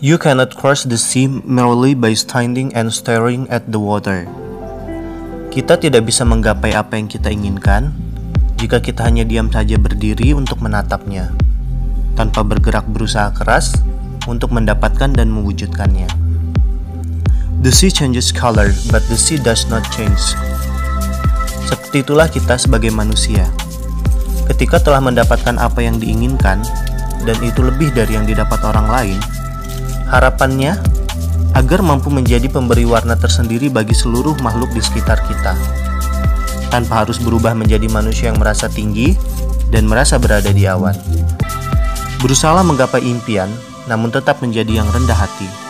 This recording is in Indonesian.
You cannot cross the sea merely by standing and staring at the water. Kita tidak bisa menggapai apa yang kita inginkan jika kita hanya diam saja berdiri untuk menatapnya, tanpa bergerak berusaha keras untuk mendapatkan dan mewujudkannya. The sea changes color, but the sea does not change. Seperti itulah kita sebagai manusia. Ketika telah mendapatkan apa yang diinginkan, dan itu lebih dari yang didapat orang lain, Harapannya agar mampu menjadi pemberi warna tersendiri bagi seluruh makhluk di sekitar kita, tanpa harus berubah menjadi manusia yang merasa tinggi dan merasa berada di awan. Berusaha menggapai impian, namun tetap menjadi yang rendah hati.